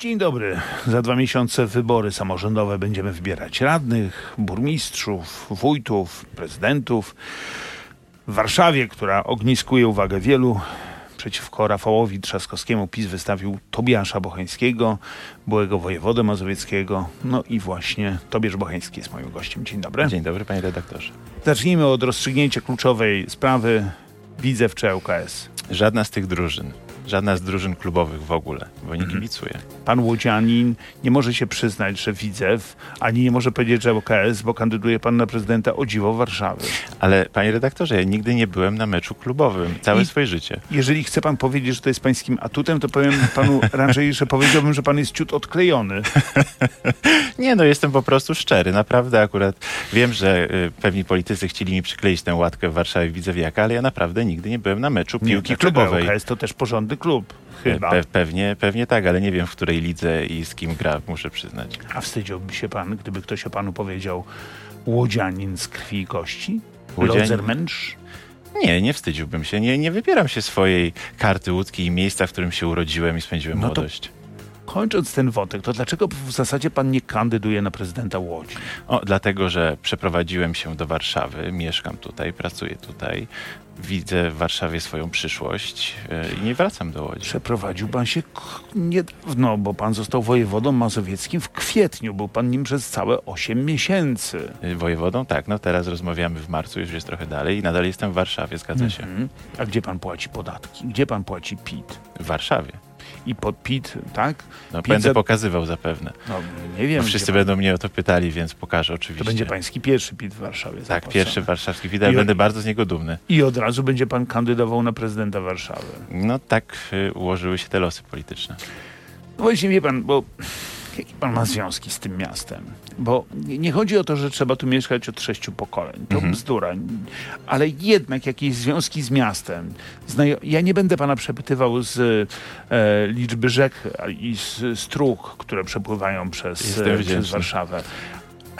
Dzień dobry. Za dwa miesiące wybory samorządowe będziemy wybierać radnych, burmistrzów, wójtów, prezydentów. W Warszawie, która ogniskuje uwagę wielu, przeciwko Rafałowi Trzaskowskiemu PiS wystawił Tobiasza Bocheńskiego, byłego wojewodę mazowieckiego. No i właśnie Tobiasz Bocheński jest moim gościem. Dzień dobry. Dzień dobry, panie redaktorze. Zacznijmy od rozstrzygnięcia kluczowej sprawy Widzew czy ŁKS. Żadna z tych drużyn żadna z drużyn klubowych w ogóle, bo nie mhm. kibicuje. Pan Łodzianin nie może się przyznać, że Widzew, ani nie może powiedzieć, że OKS, bo kandyduje pan na prezydenta o dziwo Warszawy. Ale panie redaktorze, ja nigdy nie byłem na meczu klubowym, całe I swoje życie. Jeżeli chce pan powiedzieć, że to jest pańskim atutem, to powiem panu raczej, że powiedziałbym, że pan jest ciut odklejony. nie, no jestem po prostu szczery. Naprawdę akurat wiem, że y, pewni politycy chcieli mi przykleić tę łatkę w Warszawie Widzewiaka, ale ja naprawdę nigdy nie byłem na meczu piłki nie, klubowej. OKS to też porządny klub, chyba. Pe pewnie, pewnie tak, ale nie wiem w której lidze i z kim gra, muszę przyznać. A wstydziłby się pan, gdyby ktoś o panu powiedział łodzianin z krwi i kości? Łodzianin... Nie, nie wstydziłbym się. Nie, nie wybieram się swojej karty łódzkiej i miejsca, w którym się urodziłem i spędziłem no młodość. Kończąc ten wątek, to dlaczego w zasadzie pan nie kandyduje na prezydenta Łodzi? O, dlatego, że przeprowadziłem się do Warszawy, mieszkam tutaj, pracuję tutaj, widzę w Warszawie swoją przyszłość e, i nie wracam do Łodzi. Przeprowadził pan się niedawno, bo pan został wojewodą mazowieckim w kwietniu. Był pan nim przez całe 8 miesięcy. E, wojewodą? Tak. No teraz rozmawiamy w marcu, już jest trochę dalej i nadal jestem w Warszawie, zgadza się. Mhm. A gdzie pan płaci podatki? Gdzie pan płaci PIT? W Warszawie i pod PIT, tak? No, będę za... pokazywał zapewne. No, nie wiem. Bo wszyscy będą mnie o to pytali, więc pokażę oczywiście. To będzie pański pierwszy PIT w Warszawie. Tak, pierwszy warszawski PIT, ale będę bardzo z niego dumny. I od razu będzie pan kandydował na prezydenta Warszawy. No tak y, ułożyły się te losy polityczne. No właśnie wie pan, bo jakie pan ma związki z tym miastem? Bo nie chodzi o to, że trzeba tu mieszkać od sześciu pokoleń. To mhm. bzdura. Ale jednak jakieś związki z miastem. Ja nie będę pana przepytywał z e, liczby rzek i z strug, które przepływają przez, e, przez Warszawę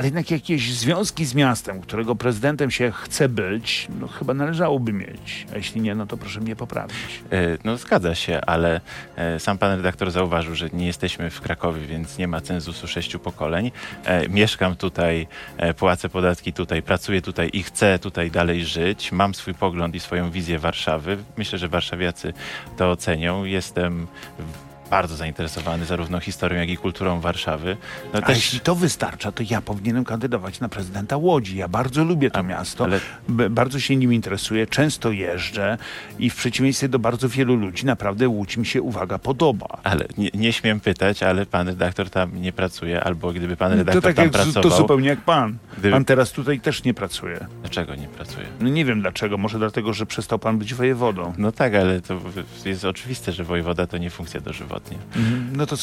ale jednak jakieś związki z miastem, którego prezydentem się chce być, no chyba należałoby mieć. A jeśli nie, no to proszę mnie poprawić. E, no zgadza się, ale e, sam pan redaktor zauważył, że nie jesteśmy w Krakowie, więc nie ma cenzusu sześciu pokoleń. E, mieszkam tutaj, płacę podatki tutaj, pracuję tutaj i chcę tutaj dalej żyć. Mam swój pogląd i swoją wizję Warszawy. Myślę, że warszawiacy to ocenią. Jestem bardzo zainteresowany zarówno historią, jak i kulturą Warszawy. No A też... jeśli to wystarcza, to ja powinienem kandydować na prezydenta Łodzi. Ja bardzo lubię to A, miasto, ale... bardzo się nim interesuję, często jeżdżę i w przeciwieństwie do bardzo wielu ludzi naprawdę Łódź mi się, uwaga, podoba. Ale nie, nie śmiem pytać, ale pan redaktor tam nie pracuje, albo gdyby pan redaktor to tak tam jak, pracował... To zupełnie jak pan. Gdyby... Pan teraz tutaj też nie pracuje. Dlaczego nie pracuje? No nie wiem dlaczego, może dlatego, że przestał pan być wojewodą. No tak, ale to jest oczywiste, że wojewoda to nie funkcja dożywotna. Mhm. No to,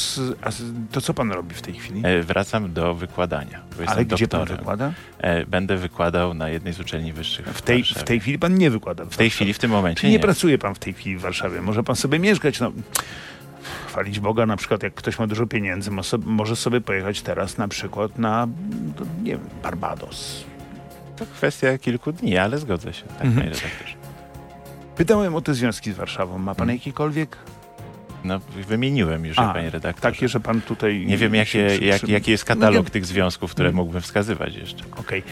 to co pan robi w tej chwili? E, wracam do wykładania. Ale gdzie doktorem. pan wykłada? E, będę wykładał na jednej z uczelni wyższych w, tej, w, w tej chwili pan nie wykłada. W, w tej chwili, w tym momencie nie. nie pracuje pan w tej chwili w Warszawie. Może pan sobie mieszkać, no chwalić Boga, na przykład jak ktoś ma dużo pieniędzy, może sobie pojechać teraz na przykład na, nie wiem, Barbados. To kwestia kilku dni, ale zgodzę się, tak, mhm. Pytałem o te związki z Warszawą. Ma pan hmm. jakiekolwiek no, wymieniłem już, A, panie redaktorze. Takie, że pan tutaj... Nie wiem, jakie, jak, jaki jest katalog no, tych związków, które hmm. mógłbym wskazywać jeszcze. Okej. Okay.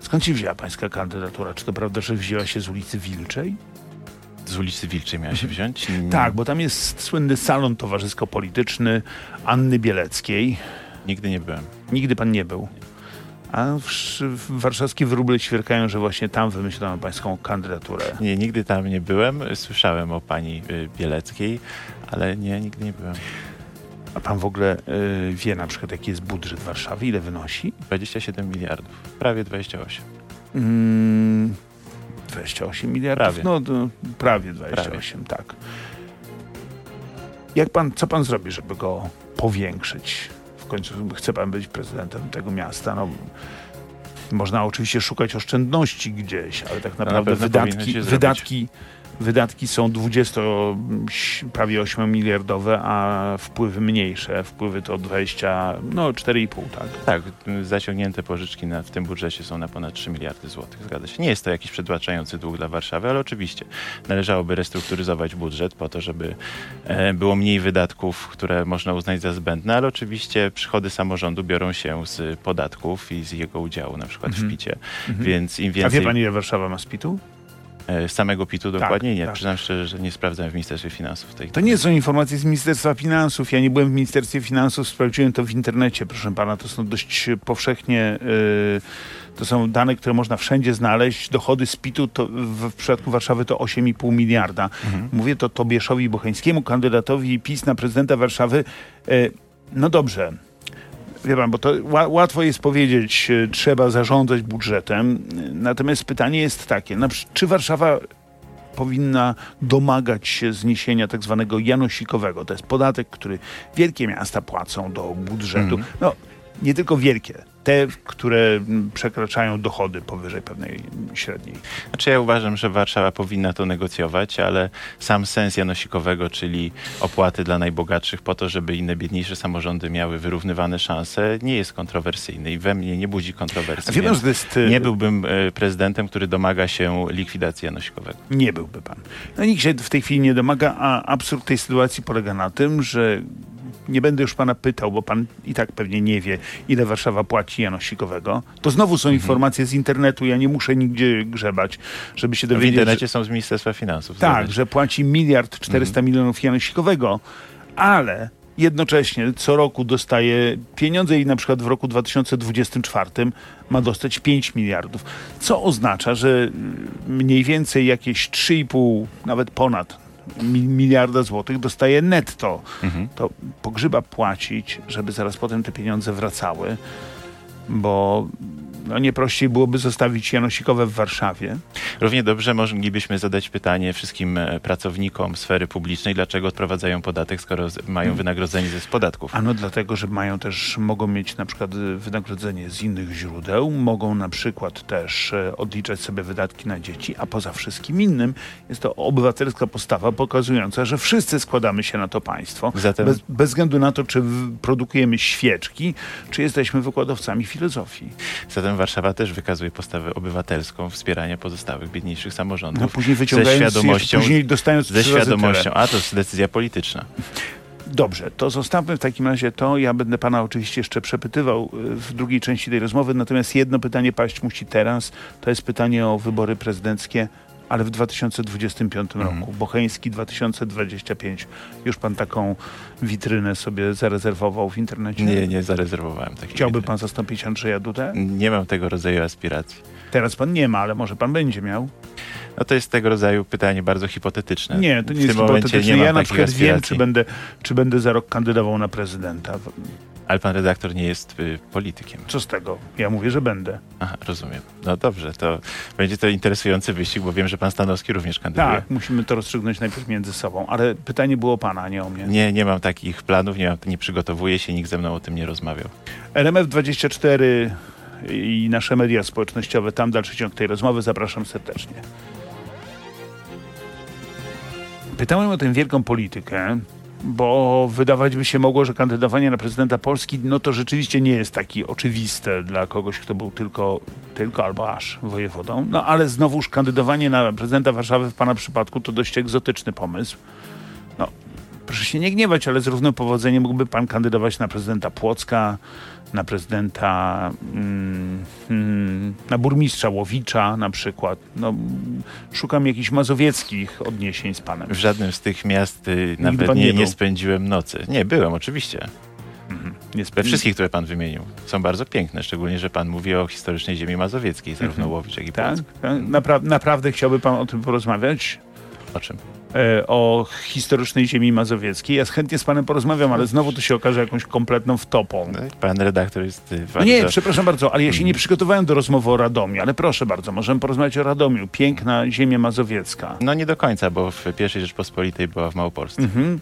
Skąd się wzięła pańska kandydatura? Czy to prawda, że wzięła się z ulicy Wilczej? Z ulicy Wilczej miała się mhm. wziąć? Tak, bo tam jest słynny salon towarzysko-polityczny Anny Bieleckiej. Nigdy nie byłem. Nigdy pan nie był? A warszawskie wróble ćwierkają, że właśnie tam wymyślono pańską kandydaturę. Nie, nigdy tam nie byłem. Słyszałem o pani y, Bieleckiej, ale nie, nigdy nie byłem. A pan w ogóle y, wie na przykład, jaki jest budżet Warszawy? Ile wynosi? 27 miliardów. Prawie 28. Mm, 28 miliardów? Prawie. No, no prawie 28, prawie. tak. Jak pan, co pan zrobi, żeby go powiększyć? końcu chce pan być prezydentem tego miasta. No, można oczywiście szukać oszczędności gdzieś, ale tak naprawdę na wydatki, wydatki wydatki są 20, prawie 8 miliardowe, a wpływy mniejsze. Wpływy to 20, no 4,5, tak? Tak, zaciągnięte pożyczki na, w tym budżecie są na ponad 3 miliardy złotych, zgadza się. Nie jest to jakiś przedłaczający dług dla Warszawy, ale oczywiście należałoby restrukturyzować budżet po to, żeby e, było mniej wydatków, które można uznać za zbędne, ale oczywiście przychody samorządu biorą się z podatków i z jego udziału na przykład Mhm. w PIT-cie, więc im A więcej... wie pan, ile Warszawa ma z PIT-u? E, Samego PIT-u dokładnie nie. tak. Przyznam szczerze, że nie sprawdzałem w Ministerstwie Finansów tej To nie są informacje z Ministerstwa Finansów. Ja nie byłem w Ministerstwie Finansów, sprawdziłem to w internecie, proszę pana. To są dość powszechnie, yy, to są dane, które można wszędzie znaleźć. Dochody z PIT-u to w, w przypadku Warszawy to 8,5 miliarda. Mówię to Tobieszowi Bocheńskiemu, kandydatowi PiS na prezydenta Warszawy. Yy, no dobrze. Wie pan, bo to ła, łatwo jest powiedzieć, yy, trzeba zarządzać budżetem. Natomiast pytanie jest takie, czy Warszawa powinna domagać się zniesienia tak zwanego janosikowego. To jest podatek, który wielkie miasta płacą do budżetu. Mhm. No, nie tylko wielkie, te, które przekraczają dochody powyżej pewnej średniej. Znaczy ja uważam, że Warszawa powinna to negocjować, ale sam sens janosikowego, czyli opłaty dla najbogatszych po to, żeby inne biedniejsze samorządy miały wyrównywane szanse, nie jest kontrowersyjny i we mnie nie budzi kontrowersji. A wie pan, więc że jest... y, nie byłbym e, prezydentem, który domaga się likwidacji janosikowego. Nie byłby pan. No nikt się w tej chwili nie domaga, a absurd tej sytuacji polega na tym, że nie będę już pana pytał, bo pan i tak pewnie nie wie, ile Warszawa płaci janosikowego. To znowu są informacje z internetu, ja nie muszę nigdzie grzebać, żeby się W dowiedzieć. że- internecie są z Ministerstwa Finansów. Tak, że płaci miliard 400 milionów janosikowego, ale jednocześnie co roku dostaje pieniądze i na przykład w roku 2024 ma dostać 5 miliardów, co oznacza, że mniej więcej jakieś 3,5, nawet ponad miliarda złotych dostaje netto. Mhm. To pogrzyba płacić, żeby zaraz potem te pieniądze wracały, bo no nie prościej byłoby zostawić janosikowe w Warszawie. Równie dobrze moglibyśmy zadać pytanie wszystkim e, pracownikom sfery publicznej, dlaczego odprowadzają podatek, skoro mają wynagrodzenie ze z podatków. Ano dlatego, że mają też, mogą mieć na przykład y, wynagrodzenie z innych źródeł, mogą na przykład też e, odliczać sobie wydatki na dzieci, a poza wszystkim innym jest to obywatelska postawa pokazująca, że wszyscy składamy się na to państwo. Zatem- Bez, bez względu na to, czy produkujemy świeczki, czy jesteśmy wykładowcami filozofii. Zatem Warszawa też wykazuje postawę obywatelską wspierania pozostałych, biedniejszych samorządów. No później ze wyciągając, świadomością, później dostając ze świadomością, a to jest decyzja polityczna. Dobrze, to zostawmy w takim razie to. Ja będę pana oczywiście jeszcze przepytywał y, w drugiej części tej rozmowy, natomiast jedno pytanie paść musi teraz. To jest pytanie o wybory prezydenckie, ale w 2025 Mhm. roku. Bocheński 2025. Już pan taką witrynę sobie zarezerwował w internecie? Nie, nie zarezerwowałem takiej Chciałby witryny. pan zastąpić Andrzeja Dudę? Nie mam tego rodzaju aspiracji. Teraz pan nie ma, ale może pan będzie miał. No to jest tego rodzaju pytanie bardzo hipotetyczne. Nie, to nie jest hipotetyczne. nie Ja na przykład wiem, aspiracji. czy będę, czy będę za rok kandydował na prezydenta. Ale pan redaktor nie jest y, politykiem. Co z tego? Ja mówię, że będę. Aha, rozumiem. No dobrze, to będzie to interesujący wyścig, bo wiem, że pan Stanowski również kandyduje. Tak, musimy to rozstrzygnąć najpierw między sobą, ale pytanie było o pana, a nie o mnie. Nie, nie mam takich planów, nie, mam, nie przygotowuję się, nikt ze mną o tym nie rozmawiał. RMF24 i nasze media społecznościowe, tam dalszy ciąg tej rozmowy, zapraszam serdecznie. Pytałem o tę wielką politykę, bo wydawać by się mogło, że kandydowanie na prezydenta Polski, no to rzeczywiście nie jest taki oczywiste dla kogoś, kto był tylko, tylko albo aż wojewodą. No ale znowuż kandydowanie na prezydenta Warszawy w pana przypadku to dość egzotyczny pomysł. No, proszę się nie gniewać, ale z równym powodzeniem mógłby pan kandydować na prezydenta Płocka, na prezydenta, mm, mm, na burmistrza Łowicza na przykład. No, szukam jakichś mazowieckich odniesień z panem. W żadnym z tych miast y, nawet nie, nie spędziłem nocy. Nie, byłem oczywiście. Nie We wszystkich, które pan wymienił, są bardzo piękne, szczególnie, że pan mówi o historycznej ziemi mazowieckiej, zarówno Łowicz, jak i Tak? Płock. tak? Napra- naprawdę chciałby pan o tym porozmawiać? O czym? E, o historycznej ziemi mazowieckiej. Ja chętnie z panem porozmawiam, ale znowu to się okaże jakąś kompletną wtopą. No, pan redaktor jest No bardzo... nie, przepraszam bardzo, ale ja się nie przygotowałem do rozmowy o Radomiu, ale proszę bardzo, możemy porozmawiać o Radomiu. Piękna ziemia mazowiecka. No nie do końca, bo w pierwszej Rzeczpospolitej była w Małopolsce. Mhm.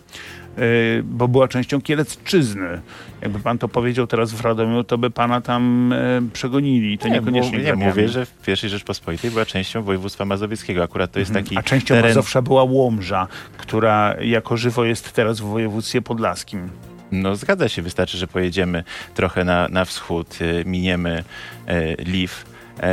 Bo była częścią Kielecczyzny. Jakby pan to powiedział teraz w Radomiu, to by pana tam y, przegonili. I to Nie, niekoniecznie nie mówię, że w pierwszej Rzeczpospolitej była częścią województwa mazowieckiego. Akurat to jest taki Mhm. A częścią teren... Mazowsza była Łomża, która jako żywo jest teraz w województwie podlaskim. No zgadza się, wystarczy, że pojedziemy trochę na, na wschód, y, miniemy y, Liw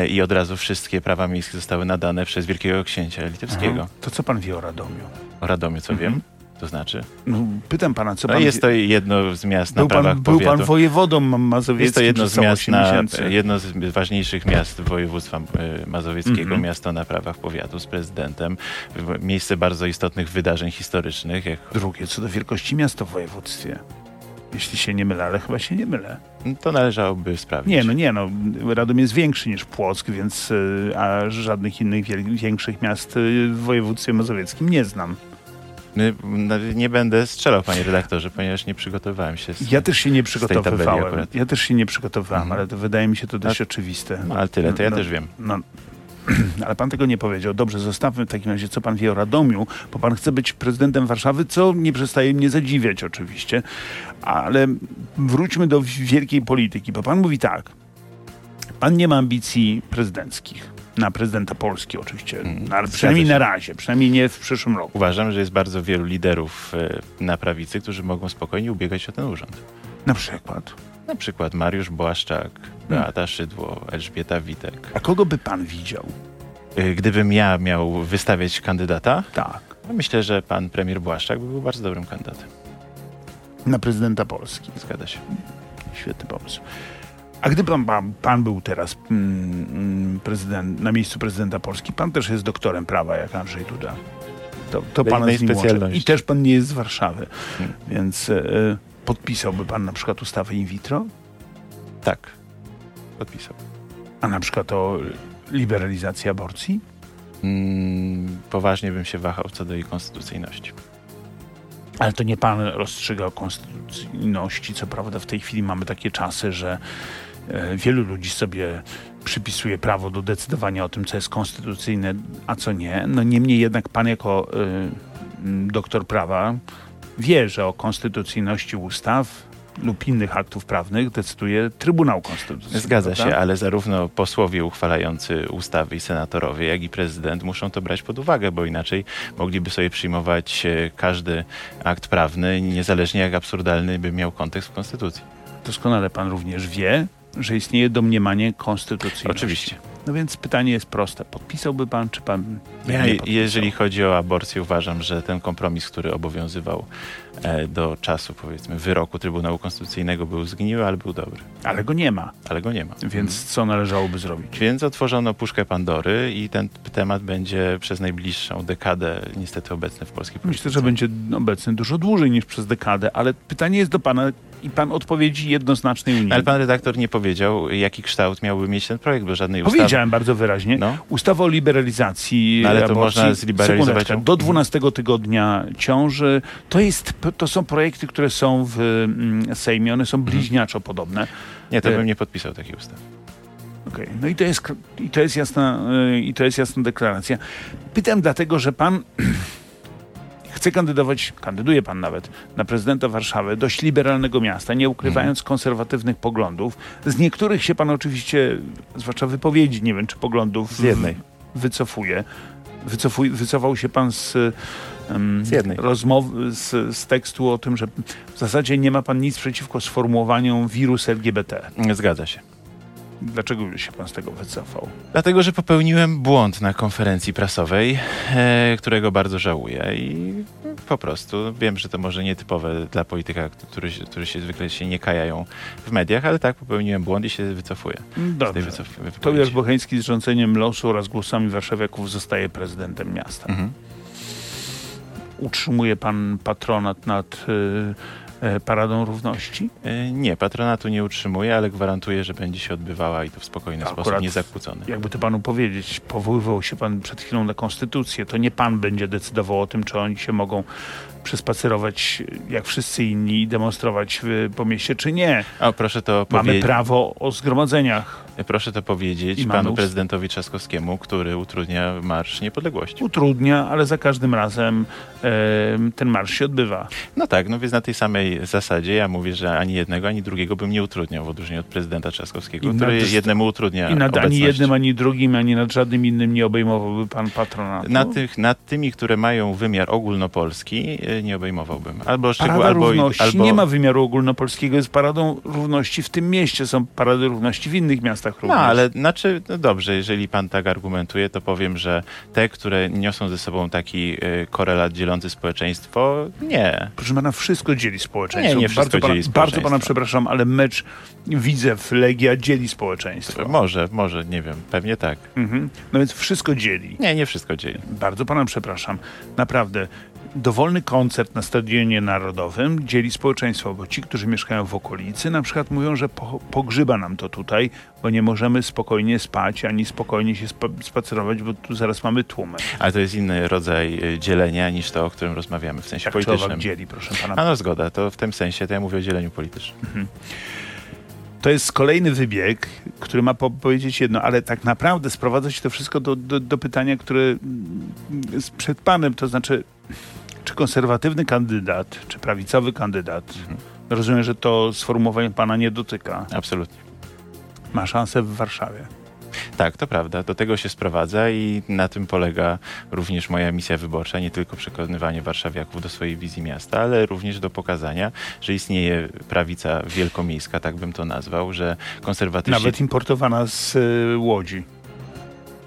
y, i od razu wszystkie prawa miejskie zostały nadane przez Wielkiego Księcia Litewskiego. Aha. To co pan wie o Radomiu? O Radomiu, co Mhm. wiem? To znaczy? No, pytam pana, co No pan jest wie? to jedno z miast Był na prawach pan, był pan powiatu. wojewodą mazowieckim Jest to jedno z miast, na, jedno z ważniejszych miast województwa y, mazowieckiego, Mhm. miasto na prawach powiatu z prezydentem, miejsce bardzo istotnych wydarzeń historycznych, jak Drugie, co do wielkości miasta w województwie. Jeśli się nie mylę, ale chyba się nie mylę. to należałoby sprawdzić. Nie, no nie, no. Radom jest większy niż Płock, więc y, a żadnych innych większych miast y, w województwie mazowieckim nie znam. Nie będę strzelał, panie redaktorze, ponieważ nie przygotowałem się. Z... Ja też się nie przygotowywałem. Ja też się nie przygotowywałem, Mhm. ale to wydaje mi się to dość oczywiste. No, ale tyle, to ja No, też wiem. No, ale pan tego nie powiedział. Dobrze, zostawmy w takim razie, co pan wie o Radomiu, bo pan chce być prezydentem Warszawy, co nie przestaje mnie zadziwiać oczywiście. Ale wróćmy do wielkiej polityki, bo pan mówi tak. Pan nie ma ambicji prezydenckich. Na prezydenta Polski oczywiście, Mm, zgadza przynajmniej na razie, przynajmniej nie w przyszłym roku. Uważam, że jest bardzo wielu liderów e, na prawicy, którzy mogą spokojnie ubiegać się o ten urząd. Na przykład. Na przykład Mariusz Błaszczak, Beata Szydło, Elżbieta Witek. A kogo by pan widział? E, Gdybym ja miał wystawiać kandydata, Tak. no myślę, że pan premier Błaszczak by był bardzo dobrym kandydatem. Na prezydenta Polski. Zgadza się. Świetny pomysł. A gdy pan, pan, pan był teraz mm, mm, prezydent, na miejscu prezydenta Polski, pan też jest doktorem prawa, jak Andrzej Duda. To, to pana z nim łączy. specjalności. I też pan nie jest z Warszawy. Hmm. Więc e, podpisałby pan na przykład ustawę in vitro, Tak. Podpisał. a na przykład o liberalizacji aborcji? Mm, poważnie bym się wahał co do jej konstytucyjności. Ale to nie pan rozstrzyga o konstytucyjności. Co prawda w tej chwili mamy takie czasy, że wielu ludzi sobie przypisuje prawo do decydowania o tym, co jest konstytucyjne, a co nie. No niemniej jednak pan jako e, m, doktor prawa wie, że o konstytucyjności ustaw lub innych aktów prawnych decyduje Trybunał Konstytucyjny. Zgadza prawda? się, ale zarówno posłowie uchwalający ustawy i senatorowie, jak i prezydent muszą to brać pod uwagę, bo inaczej mogliby sobie przyjmować e, każdy akt prawny, niezależnie jak absurdalny by miał kontekst w Konstytucji. Doskonale pan również wie, że istnieje domniemanie konstytucyjności. Oczywiście. No więc pytanie jest proste. Podpisałby pan, czy pan Ja, jeżeli chodzi o aborcję, uważam, że ten kompromis, który obowiązywał e, do czasu, powiedzmy, wyroku Trybunału Konstytucyjnego był zgniły, ale był dobry. Ale go nie ma, Ale go nie ma. więc co należałoby zrobić? Więc otworzono puszkę Pandory i ten temat będzie przez najbliższą dekadę niestety obecny w polskiej polityce. Myślę, że będzie obecny dużo dłużej niż przez dekadę, ale pytanie jest do pana i pan odpowiedzi jednoznacznej. No, Ale pan redaktor nie powiedział, jaki kształt miałby mieć ten projekt, bo żadnej ustawy... Powiedziałem bardzo wyraźnie. No. Ustawa o liberalizacji No, ale to aborcji. można zliberalizować Do 12 tygodnia ciąży. To, jest, to są projekty, które są w mm, Sejmie. One są bliźniaczo podobne. Nie, to E, bym nie podpisał takiej ustawy. Okej, No i to jest, i to jest jasna, y, i to jest jasna deklaracja. Pytam dlatego, że pan chce kandydować, kandyduje pan nawet na prezydenta Warszawy, dość liberalnego miasta, nie ukrywając Mhm. konserwatywnych poglądów. Z niektórych się pan oczywiście, zwłaszcza wypowiedzi, nie wiem czy poglądów, Z jednej. wycofuje. Wycofuj, wycofał się pan z, um, Z jednej. rozmowy, z, z tekstu o tym, że w zasadzie nie ma pan nic przeciwko sformułowaniom wirus LGBT. Zgadza się. Dlaczego się pan z tego wycofał? Dlatego, że popełniłem błąd na konferencji prasowej, e, którego bardzo żałuję i po prostu wiem, że to może nietypowe dla polityka, który, się- który się zwykle się nie kajają w mediach, ale tak, popełniłem błąd i się wycofuję. Dobrze. wycof-. Tobiasz Bocheński z rządzeniem losu oraz głosami warszawiaków zostaje prezydentem miasta. Mhm. Utrzymuje pan patronat nad y, Paradą Równości? E, Nie, patronatu nie utrzymuję, ale gwarantuję, że będzie się odbywała i to w spokojny Akurat sposób, niezakłócony. Jakby to panu powiedzieć, powoływał się pan przed chwilą na konstytucję. To nie pan będzie decydował o tym, czy oni się mogą przespacerować jak wszyscy inni i demonstrować po mieście, czy nie. O, proszę to Mamy powiedzieć. prawo o zgromadzeniach. Proszę to powiedzieć I panu prezydentowi Trzaskowskiemu, który utrudnia Marsz Niepodległości. Utrudnia, ale za każdym razem e, ten marsz się odbywa. No tak, no więc na tej samej zasadzie ja mówię, że ani jednego, ani drugiego bym nie utrudniał, w odróżnieniu od prezydenta Trzaskowskiego, I który nad- jednemu utrudnia I nad ani jednym, ani drugim, ani nad żadnym innym nie obejmowałby pan patronatu. Nad, tych, nad tymi, które mają wymiar ogólnopolski, y, nie obejmowałbym. Albo szczegół, Parada albo, Równości albo nie ma wymiaru ogólnopolskiego, jest paradą równości w tym mieście, są parady równości w innych miastach również. No, ale znaczy, no dobrze, jeżeli pan tak argumentuje, to powiem, że te, które niosą ze sobą taki y, korelat dzielący społeczeństwo, nie. Proszę pana, wszystko dzieli społeczeństwo. Nie, nie wszystko bardzo pana, dzieli Bardzo pana społeczeństwo. przepraszam, ale mecz Widzew Legia dzieli społeczeństwo. Może, może, nie wiem, pewnie tak. Mhm. No więc wszystko dzieli. Nie, nie wszystko dzieli. Bardzo pana przepraszam. Naprawdę. Dowolny koncert na Stadionie Narodowym dzieli społeczeństwo, bo ci, którzy mieszkają w okolicy, na przykład mówią, że po, pogrzyba nam to tutaj, bo nie możemy spokojnie spać, ani spokojnie się spa spacerować, bo tu zaraz mamy tłumy. Ale to jest inny rodzaj y, dzielenia niż to, o którym rozmawiamy w sensie Jak politycznym. dzieli, proszę pana. A no zgoda, to w tym sensie to ja mówię o dzieleniu politycznym. To jest kolejny wybieg, który ma po powiedzieć jedno, ale tak naprawdę sprowadza się to wszystko do, do, do pytania, które mm, jest przed panem, to znaczy, czy konserwatywny kandydat, czy prawicowy kandydat, rozumiem, że to sformułowanie pana nie dotyka, Absolutnie. ma szansę w Warszawie. Tak, to prawda. Do tego się sprowadza i na tym polega również moja misja wyborcza. Nie tylko przekonywanie warszawiaków do swojej wizji miasta, ale również do pokazania, że istnieje prawica wielkomiejska, tak bym to nazwał, że konserwatyści Nawet importowana z y, Łodzi.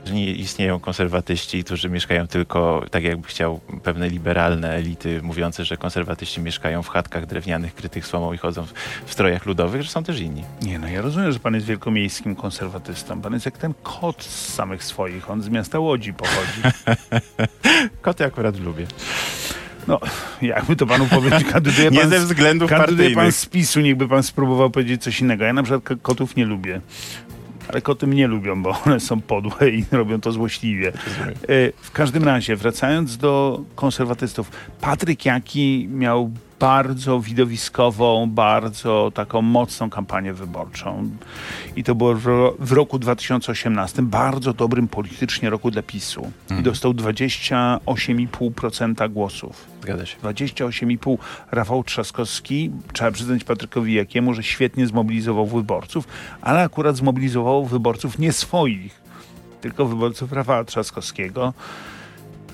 Że nie istnieją konserwatyści, którzy mieszkają tylko, tak jakby chciał, pewne liberalne elity mówiące, że konserwatyści mieszkają w chatkach drewnianych krytych słomą i chodzą w, w strojach ludowych, że są też inni. Nie, no ja rozumiem, że pan jest wielkomiejskim konserwatystą. Pan jest jak ten kot z samych swoich. On z miasta Łodzi pochodzi. Koty akurat lubię. No, jakby to panu powiedzieć, kandyduje Nie pan ze z- względów Kandyduje pan partyjnych. z PiSu, niechby pan spróbował powiedzieć coś innego. Ja na przykład kotów nie lubię. Ale koty mnie lubią, bo one są podłe i robią to złośliwie. E, W każdym razie, wracając do konserwatystów, Patryk Jaki miał bardzo widowiskową, bardzo taką mocną kampanię wyborczą. I to było w, ro- w roku 2018, bardzo dobrym politycznie roku dla PiSu. I dostał 28,5% głosów. Zgadza się. 28,5 Rafał Trzaskowski, trzeba przyznać Patrykowi Jakiemu, że świetnie zmobilizował wyborców, ale akurat zmobilizował wyborców nie swoich, tylko wyborców Rafała Trzaskowskiego.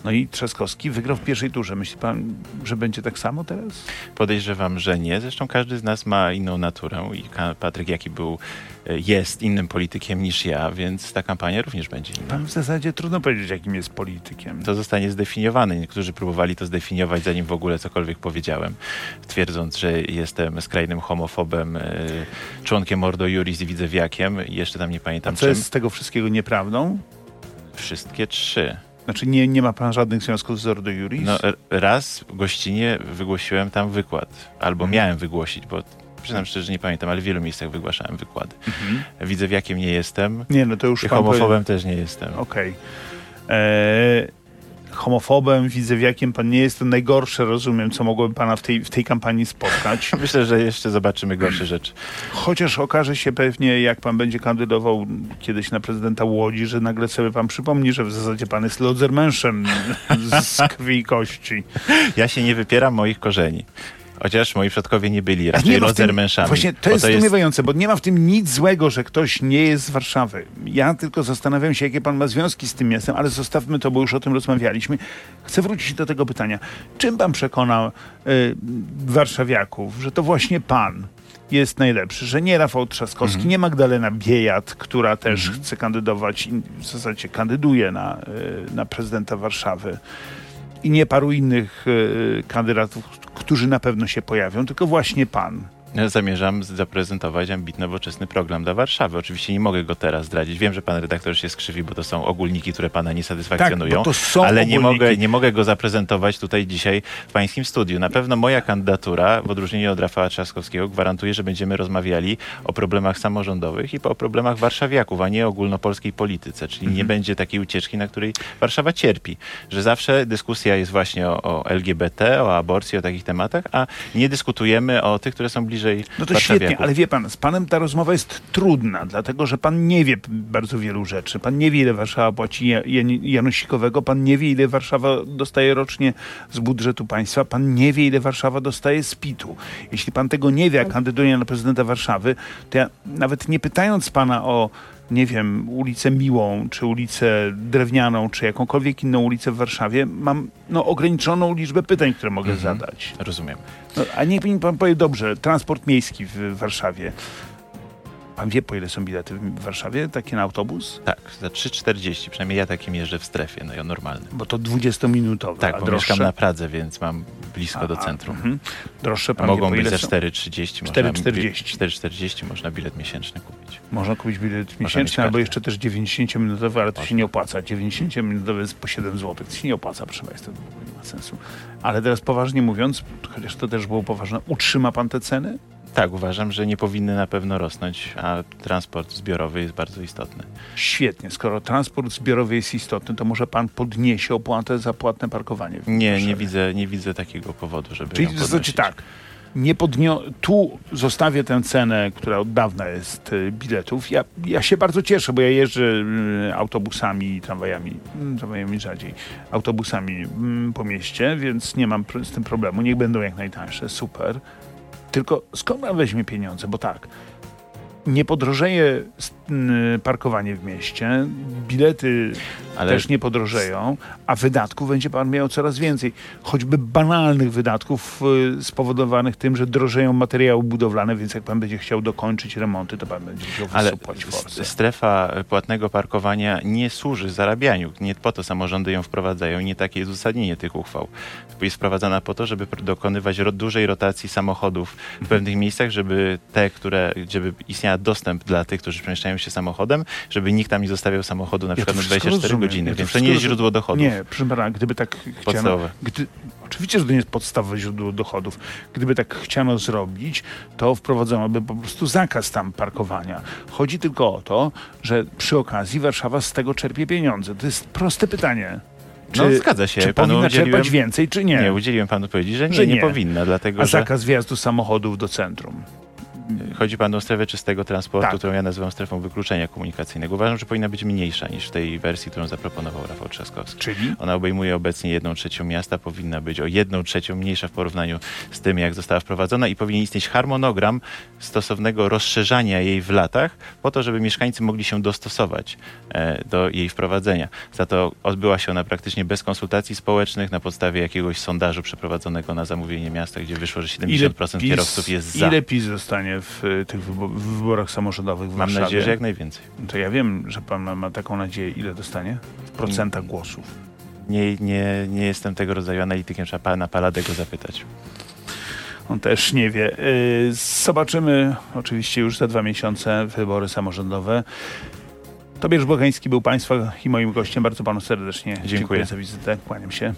No i Trzaskowski wygrał w pierwszej turze. Myśli pan, że będzie tak samo teraz? Podejrzewam, że nie. Zresztą każdy z nas ma inną naturę i Patryk Jaki był, e, jest innym politykiem niż ja, więc ta kampania również będzie inna. Pan w zasadzie trudno powiedzieć, jakim jest politykiem. To zostanie zdefiniowane. Niektórzy próbowali to zdefiniować, zanim w ogóle cokolwiek powiedziałem, twierdząc, że jestem skrajnym homofobem, e, członkiem Ordo Juris i widzewiakiem i jeszcze tam nie A pamiętam co czym. jest z tego wszystkiego nieprawdą? Wszystkie trzy. Znaczy nie, nie ma pan żadnych związków z Ordo Juris? No, raz gościnie wygłosiłem tam wykład, albo Mhm. miałem wygłosić, bo przyznam szczerze, że nie pamiętam, ale w wielu miejscach wygłaszałem wykłady. Mhm. Widzewiakiem nie jestem Nie, no to już i pan powie- homofobem też nie jestem. Okej. Eee, Homofobem, widzewiakiem pan nie jest, to najgorsze, rozumiem, co mogłoby pana w tej, w tej kampanii spotkać. Myślę, że jeszcze zobaczymy gorsze rzeczy. Chociaż okaże się pewnie, jak pan będzie kandydował kiedyś na prezydenta Łodzi, że nagle sobie pan przypomni, że w zasadzie pan jest lodzermenszem z krwi i kości. Ja się nie wypieram moich korzeni. Chociaż moi przodkowie nie byli raczej rodzermenszami. Właśnie to jest zdumiewające, bo nie ma w tym nic złego, że ktoś nie jest z Warszawy. Ja tylko zastanawiam się, jakie pan ma związki z tym miastem, ale zostawmy to, bo już o tym rozmawialiśmy. Chcę wrócić do tego pytania. Czym pan przekonał y, warszawiaków, że to właśnie pan jest najlepszy, że nie Rafał Trzaskowski, Mhm. nie Magdalena Biejat, która też chce kandydować, i w zasadzie kandyduje na, y, na prezydenta Warszawy i nie paru innych y, kandydatów, którzy na pewno się pojawią, tylko właśnie pan. Zamierzam zaprezentować ambitny, nowoczesny program dla Warszawy. Oczywiście nie mogę go teraz zdradzić. Wiem, że pan redaktor się skrzywi, bo to są ogólniki, które pana nie satysfakcjonują. Tak, to są ale nie mogę, nie mogę go zaprezentować tutaj dzisiaj w pańskim studiu. Na pewno moja kandydatura, w odróżnieniu od Rafała Trzaskowskiego, gwarantuje, że będziemy rozmawiali o problemach samorządowych i o problemach warszawiaków, a nie ogólnopolskiej polityce. Czyli Mhm. nie będzie takiej ucieczki, na której Warszawa cierpi. Że zawsze dyskusja jest właśnie o, o LGBT, o aborcji, o takich tematach, a nie dyskutujemy o tych, które są bliżej bliżej No to świetnie, ale wie pan, z panem ta rozmowa jest trudna, dlatego że pan nie wie bardzo wielu rzeczy. Pan nie wie, ile Warszawa płaci ja- Jan- Janusikowego, pan nie wie, ile Warszawa dostaje rocznie z budżetu państwa, pan nie wie, ile Warszawa dostaje z PIT-u. Jeśli pan tego nie wie, a kandyduje na prezydenta Warszawy, to ja nawet nie pytając pana o nie wiem, ulicę Miłą, czy ulicę Drewnianą, czy jakąkolwiek inną ulicę w Warszawie, mam no, ograniczoną liczbę pytań, które mogę Mhm. zadać. Rozumiem. No, a niech mi pan powie dobrze, transport miejski w Warszawie. Pan wie, po ile są bilety w Warszawie, takie na autobus? Tak, za 3,40, przynajmniej ja takim jeżdżę w strefie, no i normalnym. Bo to 20-minutowe. Tak, bo droższe? mieszkam na Pradze, więc mam blisko do centrum. mhm. Droższe pan wie, mogą po być za są? 4,30. 4,40. 4,40 można bilet miesięczny kupić. Można kupić bilet miesięczny, albo jeszcze też 90-minutowy, ale to się nie opłaca. 90-minutowy jest po 7 zł. To się nie opłaca, proszę Państwa, to nie ma sensu. Ale teraz poważnie mówiąc, chociaż to też było poważne, utrzyma pan te ceny? Tak, uważam, że nie powinny na pewno rosnąć, a transport zbiorowy jest bardzo istotny. Świetnie. Skoro transport zbiorowy jest istotny, to może pan podniesie opłatę za płatne parkowanie Nie, nie widzę, nie widzę takiego powodu, żeby Czyli ją to znaczy podnosić. tak, nie podnio- tu zostawię tę cenę, która od dawna jest y, biletów. Ja, ja się bardzo cieszę, bo ja jeżdżę y, autobusami tramwajami, mm, tramwajami rzadziej, autobusami mm, po mieście, więc nie mam z tym problemu. Niech będą jak najtańsze, super. Tylko skąd pan weźmie pieniądze? Bo tak, nie podrożeje n- parkowanie w mieście, bilety Ale też nie podrożeją, a wydatków będzie pan miał coraz więcej. Choćby banalnych wydatków y, spowodowanych tym, że drożeją materiały budowlane, więc jak pan będzie chciał dokończyć remonty, to pan będzie musiał Ale wysypać forsę. s- strefa płatnego parkowania nie służy zarabianiu. Nie po to samorządy ją wprowadzają nie takie jest uzasadnienie tych uchwał. Jest wprowadzana po to, żeby dokonywać dużej rotacji samochodów w pewnych miejscach, żeby te, które, żeby dostęp dla tych, którzy przemieszczają się samochodem, żeby nikt tam nie zostawiał samochodu na Ja przykład to na wszystko 24 rozumiem. godziny, Ja to więc to nie jest źródło dochodów. Nie, proszę pana, gdyby tak chciano... Gdy, oczywiście, że to nie jest podstawowe źródło dochodów. Gdyby tak chciano zrobić, to wprowadzono by po prostu zakaz tam parkowania. Chodzi tylko o to, że przy okazji Warszawa z tego czerpie pieniądze. To jest proste pytanie. No, zgadza się. Czy Panu powinna czerpać więcej, czy nie? Nie, udzieliłem panu odpowiedzi, że nie, Że nie, nie. powinna, dlatego A że zakaz wjazdu samochodów do centrum. Chodzi panu o strefę czystego transportu, Tak. którą ja nazywam strefą wykluczenia komunikacyjnego. Uważam, że powinna być mniejsza niż w tej wersji, którą zaproponował Rafał Trzaskowski. Czyli? Ona obejmuje obecnie jedną trzecią miasta, powinna być o jedną trzecią mniejsza w porównaniu z tym, jak została wprowadzona i powinien istnieć harmonogram stosownego rozszerzania jej w latach, po to, żeby mieszkańcy mogli się dostosować e, do jej wprowadzenia. Za to odbyła się ona praktycznie bez konsultacji społecznych, na podstawie jakiegoś sondażu przeprowadzonego na zamówienie miasta, gdzie wyszło, że 70% kierowców jest za. Ile PiS zostanie w y, tych wyborach samorządowych w Mam Warszawie? nadzieję, że jak najwięcej. To ja wiem, że pan ma, ma taką nadzieję. Ile dostanie? W procentach głosów. Nie, nie, nie jestem tego rodzaju analitykiem, trzeba pana Paladego zapytać. On też nie wie. Y, Zobaczymy oczywiście już za dwa miesiące wybory samorządowe. Tobiasz Bogański był Państwa i moim gościem. Bardzo Panu serdecznie Dziękuję. za wizytę. Kłaniam się.